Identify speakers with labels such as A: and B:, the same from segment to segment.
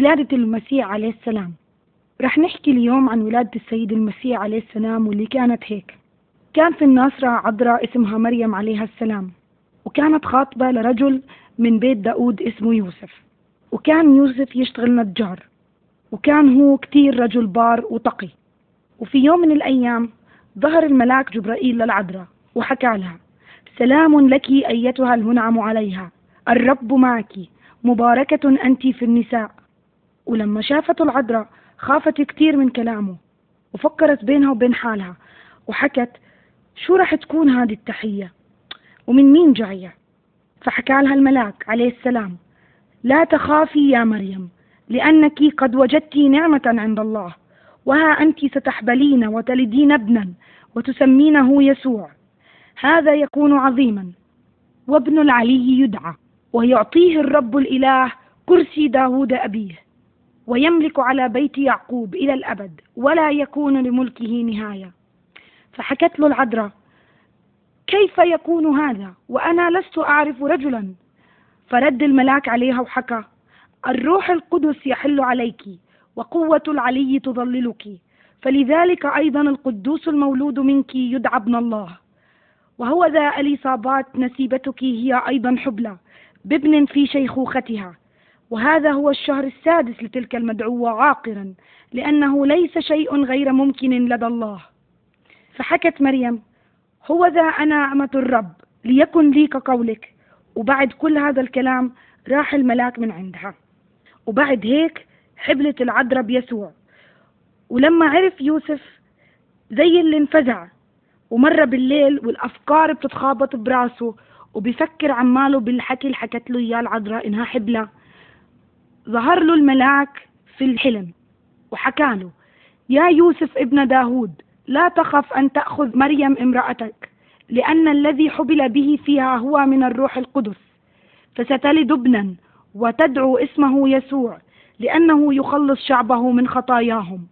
A: ولادة المسيح عليه السلام. رح نحكي اليوم عن ولادة السيد المسيح عليه السلام واللي كانت هيك. كان في الناصرة عذراء اسمها مريم عليها السلام. وكانت خاطبة لرجل من بيت داود اسمه يوسف. وكان يوسف يشتغل نجار. وكان هو كتير رجل بار وتقي. وفي يوم من الأيام ظهر الملاك جبرائيل للعذراء وحكى لها سلام لك أيتها المنعم عليها. الرب معك. مباركة أنت في النساء. ولما شافته العذراء خافت كتير من كلامه وفكرت بينها وبين حالها وحكت شو رح تكون هذه التحية؟ ومن مين جاية؟ فحكى لها الملاك عليه السلام لا تخافي يا مريم لأنك قد وجدت نعمة عند الله وها أنت ستحبلين وتلدين ابنا وتسمينه يسوع. هذا يكون عظيما. وابن العلي يدعى ويعطيه الرب الإله كرسي داود أبيه. ويملك على بيت يعقوب إلى الأبد ولا يكون لملكه نهاية. فحكت له العذراء كيف يكون هذا؟ وأنا لست أعرف رجلا. فرد الملاك عليها وحكى الروح القدس يحل عليك وقوة العلي تظللك فلذلك أيضا القدوس المولود منك يدعى ابن الله. وهو ذا اليصابات نسيبتك هي أيضا حبلى بابن في شيخوختها. وهذا هو الشهر السادس لتلك المدعوة عاقرا لأنه ليس شيء غير ممكن لدى الله. فحكت مريم هو ذا أنا أمة الرب ليكن لي كقولك وبعد كل هذا الكلام راح الملاك من عندها. وبعد هيك حبلت العذراء بيسوع. ولما عرف يوسف زي اللي انفزع ومرة بالليل والأفكار بتتخابط براسه وبيفكر عماله بالحكي اللي حكت له إياه العذراء إنها حبلة ظهر له الملاك في الحلم وحكى له يا يوسف ابن داود لا تخف أن تأخذ مريم امرأتك لأن الذي حبل به فيها هو من الروح القدس فستلد ابنا وتدعو اسمه يسوع لأنه يخلص شعبه من خطاياهم.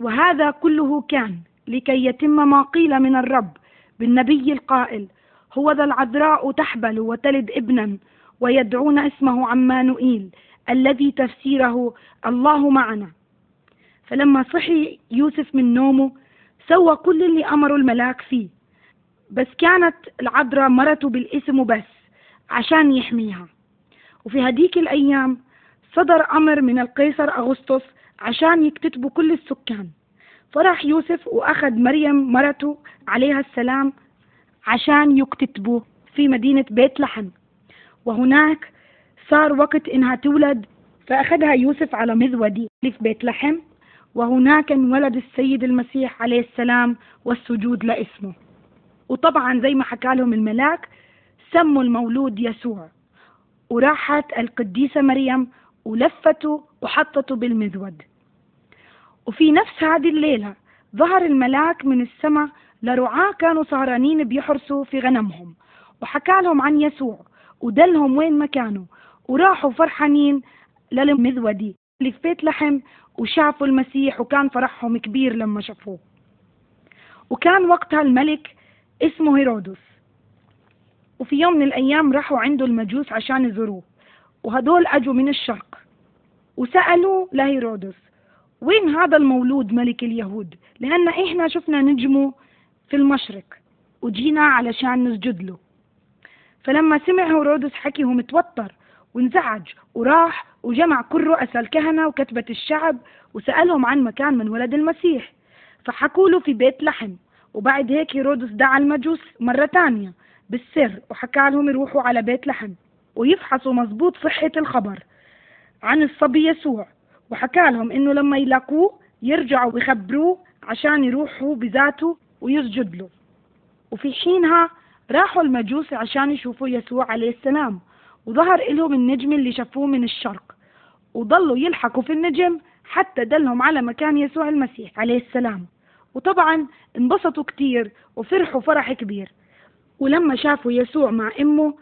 A: وهذا كله كان لكي يتم ما قيل من الرب بالنبي القائل هو ذا العذراء تحبل وتلد ابنا ويدعون اسمه عمانوئيل الذي تفسيره الله معنا. فلما صحي يوسف من نومه سوى كل اللي أمره الملاك فيه. بس كانت العذراء مرته بالاسم وبس عشان يحميها. وفي هديك الأيام صدر أمر من القيصر أغسطس عشان يكتتبوا كل السكان. فراح يوسف وأخذ مريم مرته عليها السلام عشان يكتتبوا في مدينة بيت لحم. وهناك صار وقت إنها تولد فأخذها يوسف على مذودي في بيت لحم وهناك انولد السيد المسيح عليه السلام والسجود لاسمه. وطبعا زي ما حكى لهم الملاك سموا المولود يسوع. وراحت القديسة مريم ولفته وحطته بالمذود. وفي نفس هذه الليلة ظهر الملاك من السماء لرعاة كانوا سهرانين بيحرسوا في غنمهم. وحكى لهم عن يسوع ودلهم وين مكانه وراحوا فرحانين للمذودي بيت لحم وشافوا المسيح وكان فرحهم كبير لما شافوه. وكان وقتها الملك اسمه هيرودس. وفي يوم من الأيام راحوا عنده المجوس عشان يزوروه. وهدول أجوا من الشرق. وسألوا لهيرودس وين هذا المولود ملك اليهود؟ لأن إحنا شفنا نجمه في المشرق وجينا علشان نسجد له. فلما سمع هيرودس حكيهم توتر. وانزعج وراح وجمع كل رؤساء الكهنة وكتبة الشعب وسألهم عن مكان من ولد المسيح. فحكوا له في بيت لحم وبعد هيك هيرودس دعا المجوس مرة تانية بالسر وحكى لهم يروحوا على بيت لحم ويفحصوا مزبوط صحة الخبر عن الصبي يسوع. وحكى لهم إنه لما يلاقوه يرجعوا ويخبروه عشان يروحوا بذاته ويسجد له. وفي حينها راحوا المجوس عشان يشوفوا يسوع عليه السلام. وظهر إلهم النجم اللي شافوه من الشرق وضلوا يلحقوا في النجم حتى دلهم على مكان يسوع المسيح عليه السلام. وطبعا انبسطوا كتير وفرحوا فرح كبير. ولما شافوا يسوع مع أمه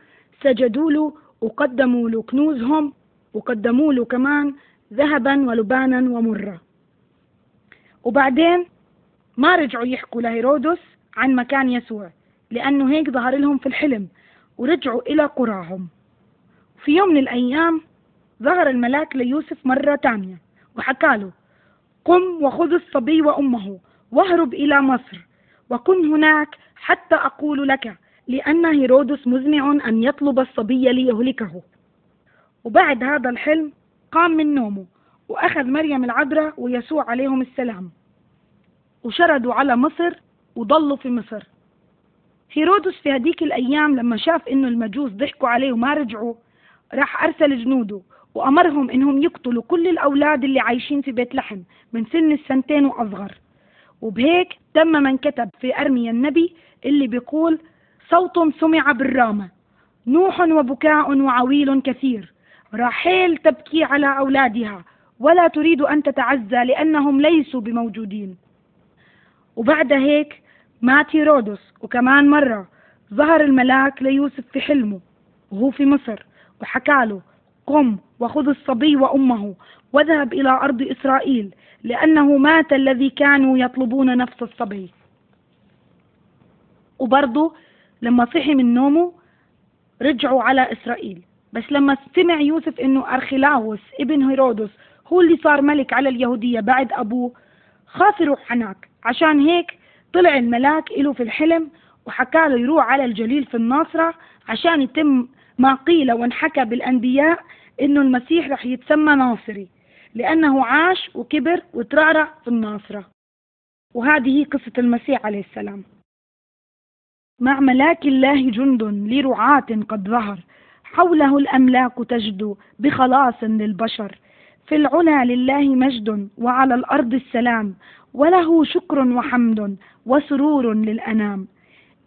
A: سجدوا له وقدموا له كنوزهم وقدموا له كمان ذهبا ولبانا ومرة. وبعدين ما رجعوا يحكوا لهيرودس عن مكان يسوع لأنه هيك ظهر لهم في الحلم ورجعوا إلى قراهم. في يوم من الأيام ظهر الملاك ليوسف مرة تانية وحكى له قم وخذ الصبي وأمه واهرب إلى مصر وكن هناك حتى أقول لك لأن هيرودس مزمع أن يطلب الصبي ليهلكه. وبعد هذا الحلم قام من نومه وأخذ مريم العذراء ويسوع عليهم السلام وشردوا على مصر وضلوا في مصر. هيرودس في هديك الأيام لما شاف إنه المجوس ضحكوا عليه وما رجعوا راح أرسل جنوده وأمرهم إنهم يقتلوا كل الأولاد اللي عايشين في بيت لحم من سن السنتين وأصغر. وبهيك تم من كتب في أرميا النبي اللي بيقول صوت سمع بالرامة نوح وبكاء وعويل كثير راحيل تبكي على أولادها ولا تريد أن تتعزى لأنهم ليسوا بموجودين. وبعد هيك مات هيرودس وكمان مرة ظهر الملاك ليوسف في حلمه وهو في مصر. وحكى له قم وخذ الصبي وأمه واذهب إلى أرض إسرائيل لأنه مات الذي كانوا يطلبون نفس الصبي. وبرضه لما صحي من نومه رجعوا على إسرائيل. بس لما سمع يوسف إنه أرخلاوس ابن هيرودس هو اللي صار ملك على اليهودية بعد أبوه خاف يروح هناك. عشان هيك طلع الملاك له في الحلم وحكى له يروح على الجليل في الناصرة عشان يتم ما قيل وانحكى بالأنبياء إنه المسيح رح يتسمى ناصري لأنه عاش وكبر وترعرع في الناصرة. وهذه هي قصة المسيح عليه السلام. مع ملاك الله جند لرعاة قد ظهر حوله الأملاك تجدو بخلاص للبشر. في العلا لله مجد وعلى الأرض السلام وله شكر وحمد وسرور للأنام.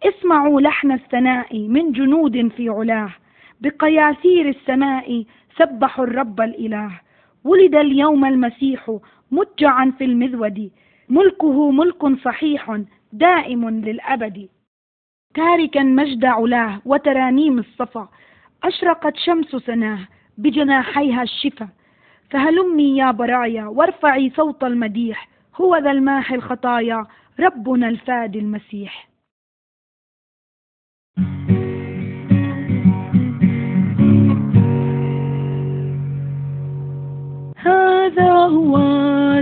A: اسمعوا لحن الثناء من جنود في علاه بقياثير السماء سبحوا الرب الإله. ولد اليوم المسيح متجعا في المذود. ملكه ملك صحيح دائم للأبد. تاركا مجد علاه وترانيم الصفا. أشرقت شمس سناه بجناحيها الشفا. فهلمي يا برايا وارفعي صوت المديح. هو ذا الماح الخطايا ربنا الفادي المسيح.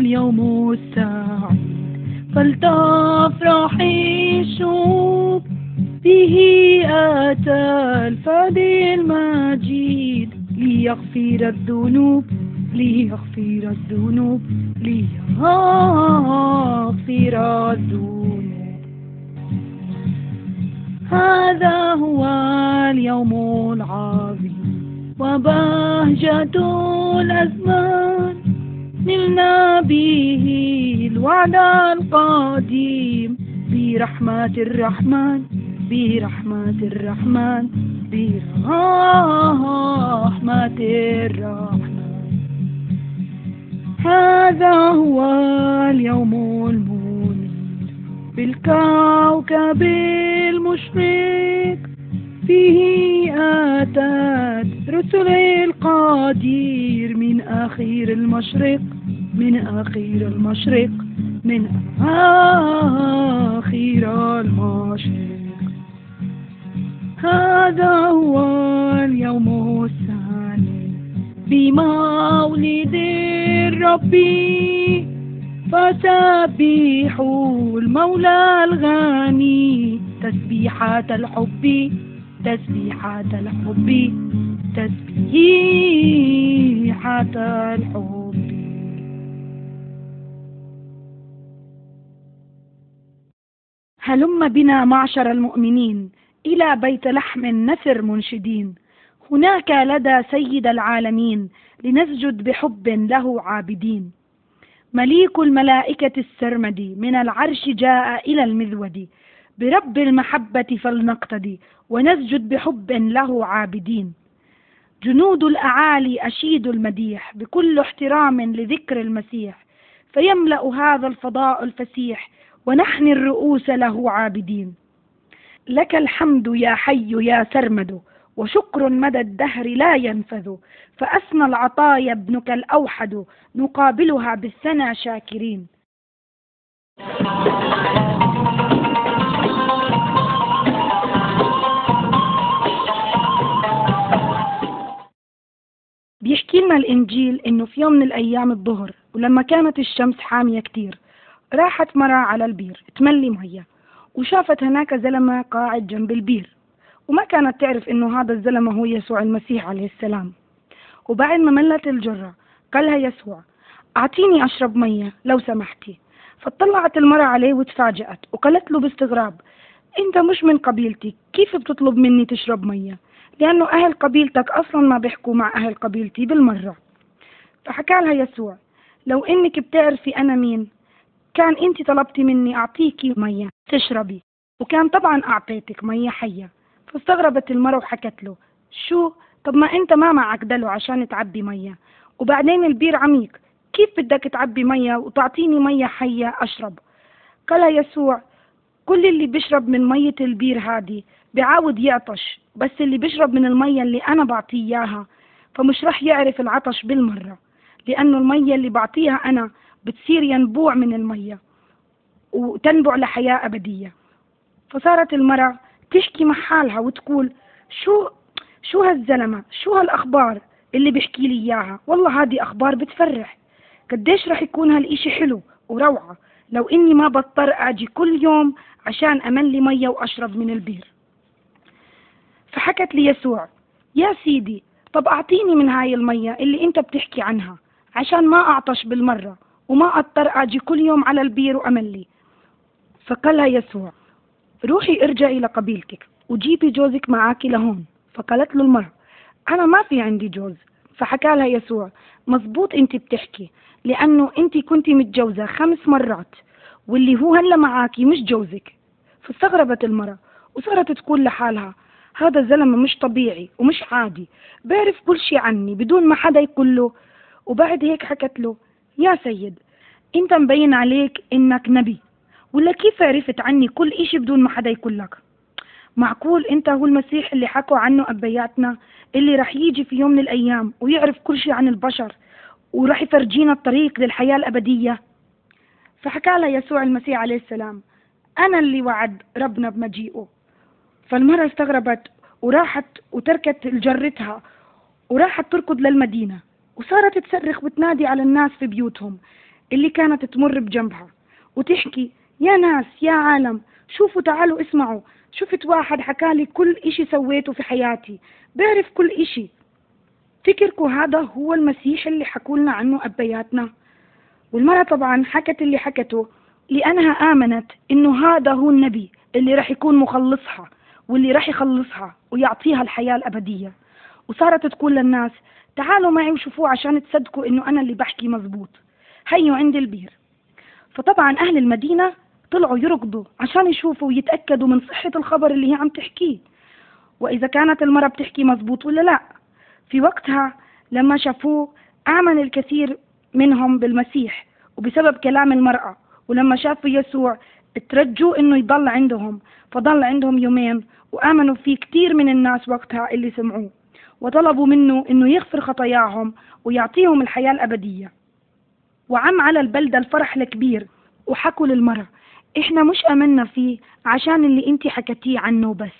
B: اليوم السعيد فلتفرح الشوق به أتى الفادي المجيد ليغفر الذنوب ليغفر الذنوب ليغفر الذنوب. هذا هو اليوم العظيم. وبهجة الأزمان نلنا به الوعد القديم برحمة الرحمن برحمة الرحمن برحمة الرحمن. هذا هو اليوم المنير بالكوكب المشرق. فيه أتت رسل القدير من أخير المشرق من أخير المشرق من أخير المشرق. هذا هو اليوم الثاني بمولد الرب. فسبحوا المولى الغني تسبيحة الحب. تسبيحة الحب تسبيحة الحب.
A: هلم بنا معشر المؤمنين إلى بيت لحم نفر منشدين. هناك لدى سيد العالمين لنسجد بحب له عابدين. مليك الملائكة السرمدي من العرش جاء إلى المذود برب المحبة فلنقتدي ونسجد بحب له عابدين. جنود الأعالي أشيد المديح بكل احترام لذكر المسيح فيملأ هذا الفضاء الفسيح ونحن الرؤوس له عابدين. لك الحمد يا حي يا سرمد وشكر مدى الدهر لا ينفذ فأسنى العطايا ابنك الأوحد نقابلها بالثنى شاكرين. بيحكي بيقول لنا الإنجيل إنه في يوم من الأيام الظهر ولما كانت الشمس حامية كتير راحت مرة على البير تملي مية وشافت هناك زلمة قاعد جنب البير وما كانت تعرف إنه هذا الزلمة هو يسوع المسيح عليه السلام. وبعد ما ملت الجرة قالها يسوع أعطيني أشرب مية لو سمحتي. فاطلعت المرأة عليه وتفاجأت وقالت له باستغراب أنت مش من قبيلتي كيف بتطلب مني تشرب مية؟ لأنه أهل قبيلتك أصلا ما بيحكوا مع أهل قبيلتي بالمرة. فحكى لها يسوع لو إنك بتعرفي أنا مين كان أنت طلبتي مني أعطيكي مية تشربي وكان طبعا أعطيتك مية حية. فاستغربت المرة وحكت له شو؟ طب ما أنت ما معك دلو عشان تعبي مية وبعدين البير عميق كيف بدك تعبي مية وتعطيني مية حية أشرب؟ قال يسوع كل اللي بيشرب من مية البير هذه بيعاود يعطش بس اللي بيشرب من المية اللي أنا بعطيه إياها فمش رح يعرف العطش بالمرة لأنه المية اللي بعطيها أنا بتصير ينبوع من المية وتنبع لحياة أبدية. فصارت المرأة تشكي مع حالها وتقول شو شو هالزلمة؟ شو هالأخبار اللي بيحكي لي إياها؟ والله هذه أخبار بتفرح. قديش رح يكون هالإشي حلو وروعة لو إني ما بضطر أجي كل يوم عشان أملي مية وأشرب من البير. فحكت لي يسوع يا سيدي طب أعطيني من هاي المية اللي أنت بتحكي عنها عشان ما أعطش بالمرة وما أضطر أجي كل يوم على البير وأملي. فقالها يسوع روحي ارجعي لقبيلتك وجيبي جوزك معك لهون. فقالت له المرأة أنا ما في عندي جوز. فحكى لها يسوع مزبوط أنت بتحكي لأنه أنت كنت متجوزة خمس مرات واللي هو هلأ معاكي مش جوزك. فاستغربت المرأة وصارت تقول لحالها هذا الزلمة مش طبيعي ومش عادي. بيعرف كل شي عني بدون ما حدا يقول له. وبعد هيك حكت له يا سيد أنت مبين عليك إنك نبي ولا كيف عرفت عني كل إشي بدون ما حدا يقول لك؟ معقول أنت هو المسيح اللي حكوا عنه أبياتنا اللي رح يجي في يوم من الأيام ويعرف كل شي عن البشر ورح يفرجينا الطريق للحياة الأبدية. فحكى لها يسوع المسيح عليه السلام أنا اللي وعد ربنا بمجيئه. فالمرأة استغربت وراحت وتركت جرتها وراحت تركض للمدينة وصارت تصرخ وتنادي على الناس في بيوتهم اللي كانت تمر بجنبها وتحكي يا ناس يا عالم شوفوا تعالوا اسمعوا شفت واحد حكالي كل إشي سويته في حياتي بيعرف كل إشي. فكركم هذا هو المسيح اللي حكوا لنا عنه أبياتنا. والمرأة طبعا حكت اللي حكته لأنها آمنت إنه هذا هو النبي اللي راح يكون مخلصها. واللي راح يخلصها ويعطيها الحياة الأبدية. وصارت تقول للناس تعالوا معي وشوفوه عشان تصدقوا إنه أنا اللي بحكي مزبوط. هيوا عند البير. فطبعا أهل المدينة طلعوا يركضوا عشان يشوفوا ويتأكدوا من صحة الخبر اللي هي عم تحكيه. وإذا كانت المرأة بتحكي مزبوط ولا لا؟ في وقتها لما شافوه آمن الكثير منهم بالمسيح وبسبب كلام المرأة ولما شافوا يسوع ترجوا إنه يضل عندهم فضل عندهم يومين وآمنوا فيه كثير من الناس وقتها اللي سمعوه وطلبوا منه إنه يغفر خطاياهم ويعطيهم الحياة الأبدية. وعم على البلدة الفرح الكبير وحكوا للمرأة إحنا مش آمنا فيه عشان اللي أنت حكتيه عنه بس.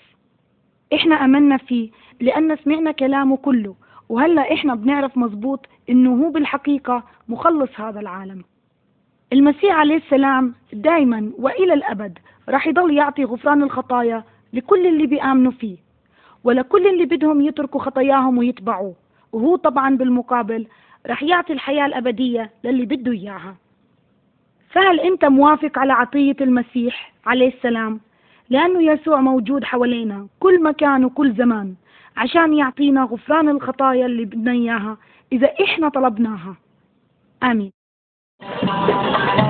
A: إحنا آمنا فيه لأن سمعنا كلامه كله وهلأ إحنا بنعرف مزبوط إنه هو بالحقيقة مخلص هذا العالم. المسيح عليه السلام دائما وإلى الأبد راح يضل يعطي غفران الخطايا لكل اللي بيآمنوا فيه ولكل اللي بدهم يتركوا خطاياهم ويتبعوه وهو طبعا بالمقابل راح يعطي الحياة الأبدية للي بده إياها. فهل أنت موافق على عطية المسيح عليه السلام؟ لأنه يسوع موجود حوالينا كل مكان وكل زمان عشان يعطينا غفران الخطايا اللي بدنا إياها إذا إحنا طلبناها. آمين. Thank you.